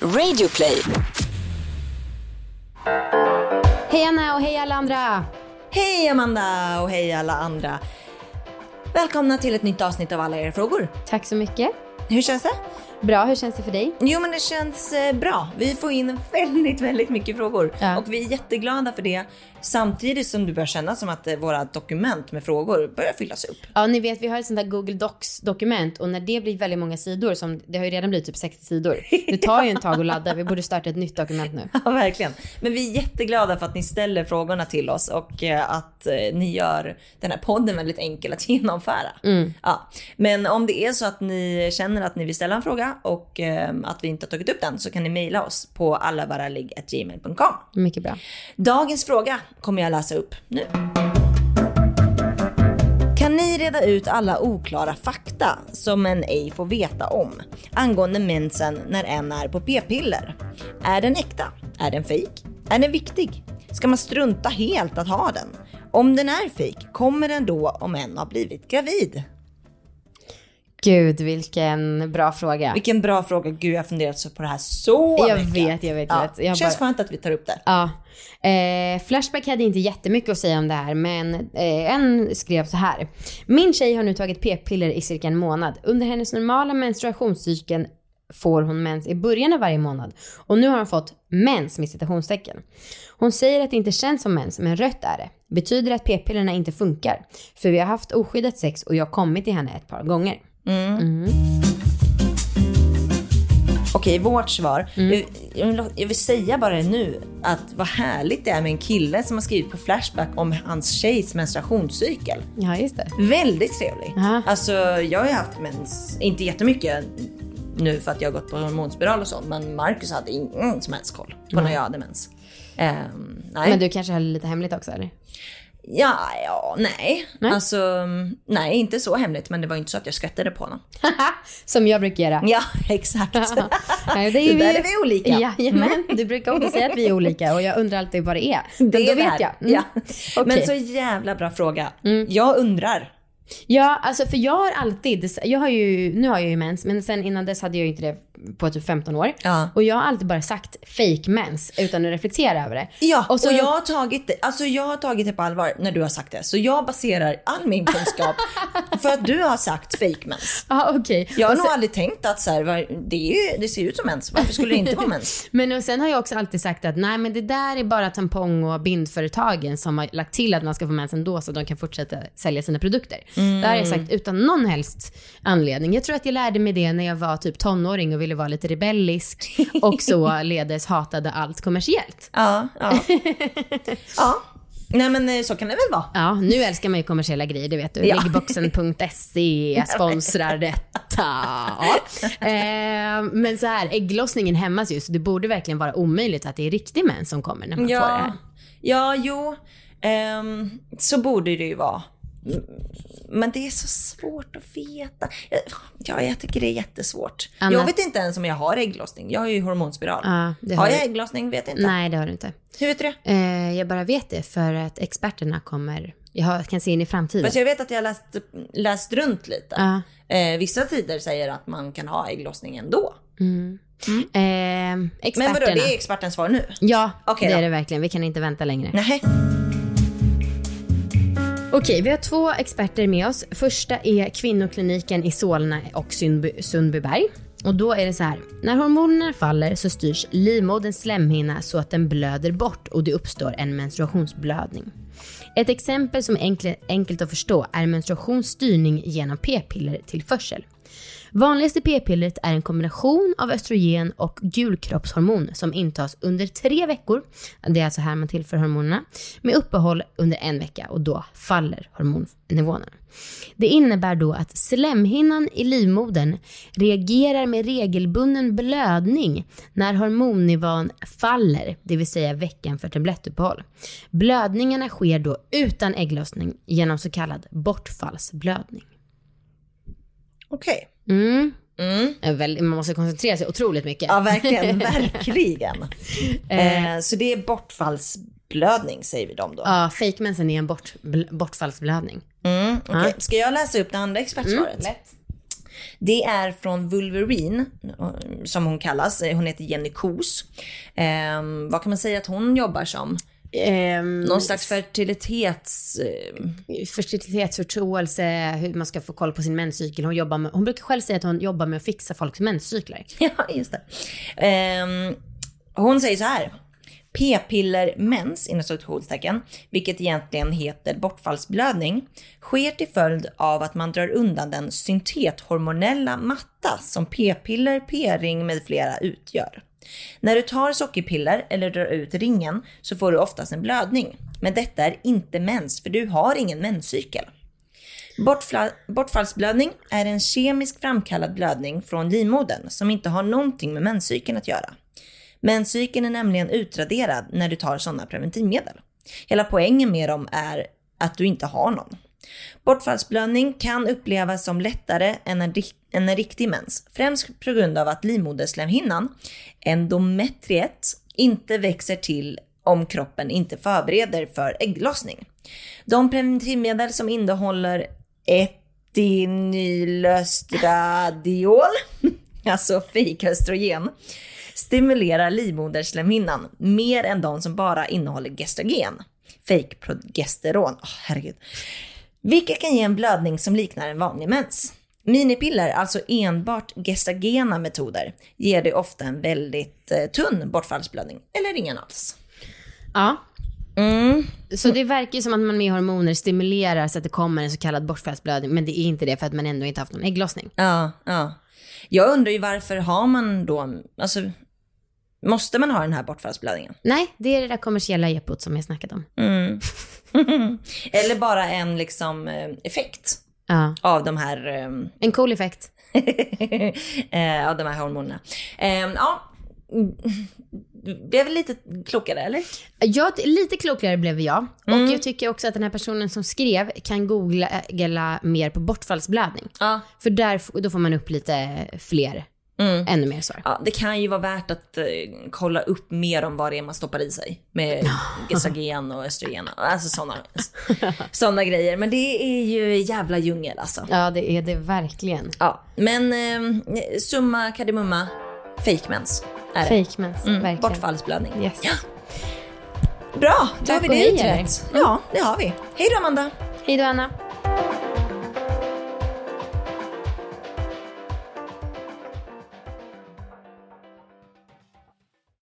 Radioplay. Hej Anna och hej alla andra! Hej Amanda och hej alla andra. Välkomna till ett nytt avsnitt av Alla era frågor. Tack så mycket. Hur känns det? Bra, hur känns det för dig? Jo men det känns eh, bra. Vi får in väldigt, väldigt mycket frågor Ja. och vi är jätteglada för det. Samtidigt som det börjar kännas som att eh, våra dokument med frågor börjar fyllas upp. Ja, ni vet vi har ett sånt där Google Docs-dokument och när det blir väldigt många sidor, som det har ju redan blivit typ 60 sidor, det tar ju en tag att ladda. Vi borde starta ett nytt dokument nu. Ja, verkligen. Men vi är jätteglada för att ni ställer frågorna till oss och eh, att ni gör den här podden väldigt enkel att genomföra. Ja. Men om det är så att ni känner att ni vill ställa en fråga och eh, att vi inte har tagit upp den så kan ni mejla oss på allavaraligg.gmail.com. Mycket bra. Dagens fråga kommer jag läsa upp nu. Kan ni reda ut alla oklara fakta som en ej får veta om angående mensen när en är på p-piller? Är den äkta? Är den fejk? Är den viktig? Ska man strunta helt att ha den? Om den är fejk, kommer den då om en har blivit gravid? Gud, vilken bra fråga. Vilken bra fråga. Gud, jag har funderat på det här så Jag mycket. vet, jag vet, jag vet. Jag Känns bara- skönt att vi tar upp det. Ja. Eh, Flashback hade inte jättemycket att säga om det här, men eh, en skrev så här. Min tjej har nu tagit p-piller i cirka en månad. Under hennes normala menstruationscykeln får hon mens i början av varje månad. Och nu har hon fått mens med citationstecken. Hon säger att det inte känns som mens, men rött är det. Betyder att p-pillerna inte funkar. För vi har haft oskyddat sex och jag har kommit till henne ett par gånger. Okej, vårt svar. Mm. Jag, vill, jag vill säga bara det nu, att vad härligt det är med en kille som har skrivit på Flashback om hans tjejs menstruationscykel. Ja, just det. Väldigt trevlig. Aha. Alltså, jag har ju haft mens, inte jättemycket nu för att jag har gått på hormonspiral och så, men Marcus hade ingen som helst koll på när jag hade mens. Nej. Men du kanske höll lite hemligt också, eller? Ja, ja, nej. Nej. Alltså, nej, inte så hemligt, men det var inte så att jag skrattade på honom. Som jag brukar göra. Ja, exakt. Nej, Det där är vi olika. Jajamän, du brukar också säga att vi är olika och jag undrar alltid vad det är. Men Det då är det vet här. jag. Mm. Ja. Mm. Men så jävla bra fråga. Jag undrar. Ja, alltså för jag har alltid, jag har ju, nu har jag ju mens, men sen innan dess hade jag ju inte det på typ 15 år. Ja. Och jag har alltid bara sagt fake mens utan att reflektera över det. Ja, och, och så, jag, har tagit det, alltså jag har tagit det på allvar när du har sagt det. Så jag baserar all min kunskap för att du har sagt fake mens. Ja, okej. Jag har Och nog sen- aldrig tänkt att så här, det, är ju, det ser ut som mens. Varför skulle det inte vara mens? Men och sen har jag också alltid sagt att nej men det där är bara tampong och bindföretagen som har lagt till att man ska få mens ändå så att de kan fortsätta sälja sina produkter. Det här har jag sagt utan någon helst anledning. Jag tror att jag lärde mig det när jag var typ tonåring och ville vara lite rebellisk och således hatade allt kommersiellt. Ja, ja. ja. Nej men eh, så kan det väl vara. Ja, nu älskar man ju kommersiella grejer, det vet du. Ja. Liggboxen.se sponsrar detta. Ja. Eh, men så här, ägglossningen hämmas ju, så det borde verkligen vara omöjligt att det är riktig mens som kommer när man får det här. Ja, ja jo. Ehm, så borde det ju vara. Mm, Men det är så svårt att veta. Ja, jag tycker det är jättesvårt. Anna- Jag vet inte ens om jag har ägglossning. Jag har ju hormonspiral. Ja, har har jag ägglossning? Vet inte. Nej, det har du inte. Hur vet du det? Eh, jag bara vet det för att experterna kommer, jag kan se in i framtiden. Fast jag vet att jag har läst, läst runt lite. Ja. Eh, vissa tider säger att man kan ha ägglossning ändå. Eh, Men vadå, det är expertens svar nu? Ja, Okej det då. är det verkligen. Vi kan inte vänta längre. Nej. Okej, vi har två experter med oss. Första är kvinnokliniken i Solna och Sundby, Sundbyberg. Och då är det så här. När hormonerna faller så styrs livmoderns slemhinna så att den blöder bort och det uppstår en menstruationsblödning. Ett exempel som är enkelt, enkelt att förstå är menstruationsstyrning genom p-piller tillförsel. Vanligaste p-pillret är en kombination av östrogen och gulkroppshormon som intas under tre veckor. Det är alltså här man tillför hormonerna. Med uppehåll under en vecka och då faller hormonnivåerna. Det innebär då att slemhinnan i livmodern reagerar med regelbunden blödning när hormonnivån faller, det vill säga veckan för tablettuppehåll. Blödningarna sker då utan ägglossning genom så kallad bortfallsblödning. Okej. Mm. Mm. väl- Man måste koncentrera sig otroligt mycket. Ja, verkligen. verkligen. Eh, så det är bortfallsblödning säger vi dem då. Ja, fejkmensen är en bort, bl- bortfallsblödning. Mm. Ja. Ska jag läsa upp det andra expertsvaret? lätt. Det är från Wolverine, som hon kallas. Hon heter Jenny Kos. Eh, vad kan man säga att hon jobbar som? Ehm, Någon slags fertilitets... Eh, fertilitetsförståelse, hur man ska få koll på sin menscykel. Hon, jobbar med, hon brukar själv säga att hon jobbar med att fixa folks menscykler. ja, just det. Eh, hon säger så här. P-piller mens, inom situationstecken, vilket egentligen heter bortfallsblödning, sker till följd av att man drar undan den syntethormonella matta som p-piller, p-ring med flera utgör. När du tar sockerpiller eller drar ut ringen så får du oftast en blödning. Men detta är inte mens, för du har ingen menscykel. bortfallsblödning är en kemiskt framkallad blödning från livmodern som inte har någonting med menscykeln att göra. Menscykeln är nämligen utraderad när du tar sådana preventivmedel. Hela poängen med dem är att du inte har någon. Bortfallsblödning kan upplevas som lättare än en, än en riktig mens, främst på grund av att livmoderslemhinnan, endometriet, inte växer till om kroppen inte förbereder för ägglossning. De preventivmedel som innehåller etinylöstradiol, alltså fejköstrogen, stimulerar livmoderslemhinnan mer än de som bara innehåller gestagen, fejkprogesteron. Oh, herregud. Vilket kan ge en blödning som liknar en vanlig mens. Minipiller, alltså enbart gestagena metoder, ger dig ofta en väldigt eh, tunn bortfallsblödning, eller ingen alls. Ja. Mm. Så det verkar ju som att man med hormoner stimulerar så att det kommer en så kallad bortfallsblödning, men det är inte det för att man ändå inte haft någon ägglossning. Ja, ja. Jag undrar ju varför har man då, alltså Måste man ha den här bortfallsblödningen? Nej, det är det där kommersiella epot som jag snackat om. Mm. Eller bara en liksom eh, effekt ja. av de här... Um... En cool effekt. Eh, av de här hormonerna. Um, ja, blev lite klokare eller? Ja, lite klokare blev jag. Mm. Och jag tycker också att den här personen som skrev kan googla mer på bortfallsblödning. Ja. För där, då får man upp lite fler Mm. Ännu mer svar. Ja, det kan ju vara värt att uh, kolla upp mer om vad det är man stoppar i sig. Med gestagen och östrogen. Alltså sådana såna grejer. Men det är ju jävla djungel alltså. Ja, det är det verkligen. Ja, men uh, summa kardemumma, fake mens. Fake mens, mm, verkligen. Bortfallsblödning. Yes. Ja. Bra, då har vi det utrett. Ja, det har vi. Hej då Amanda. Hej då Anna.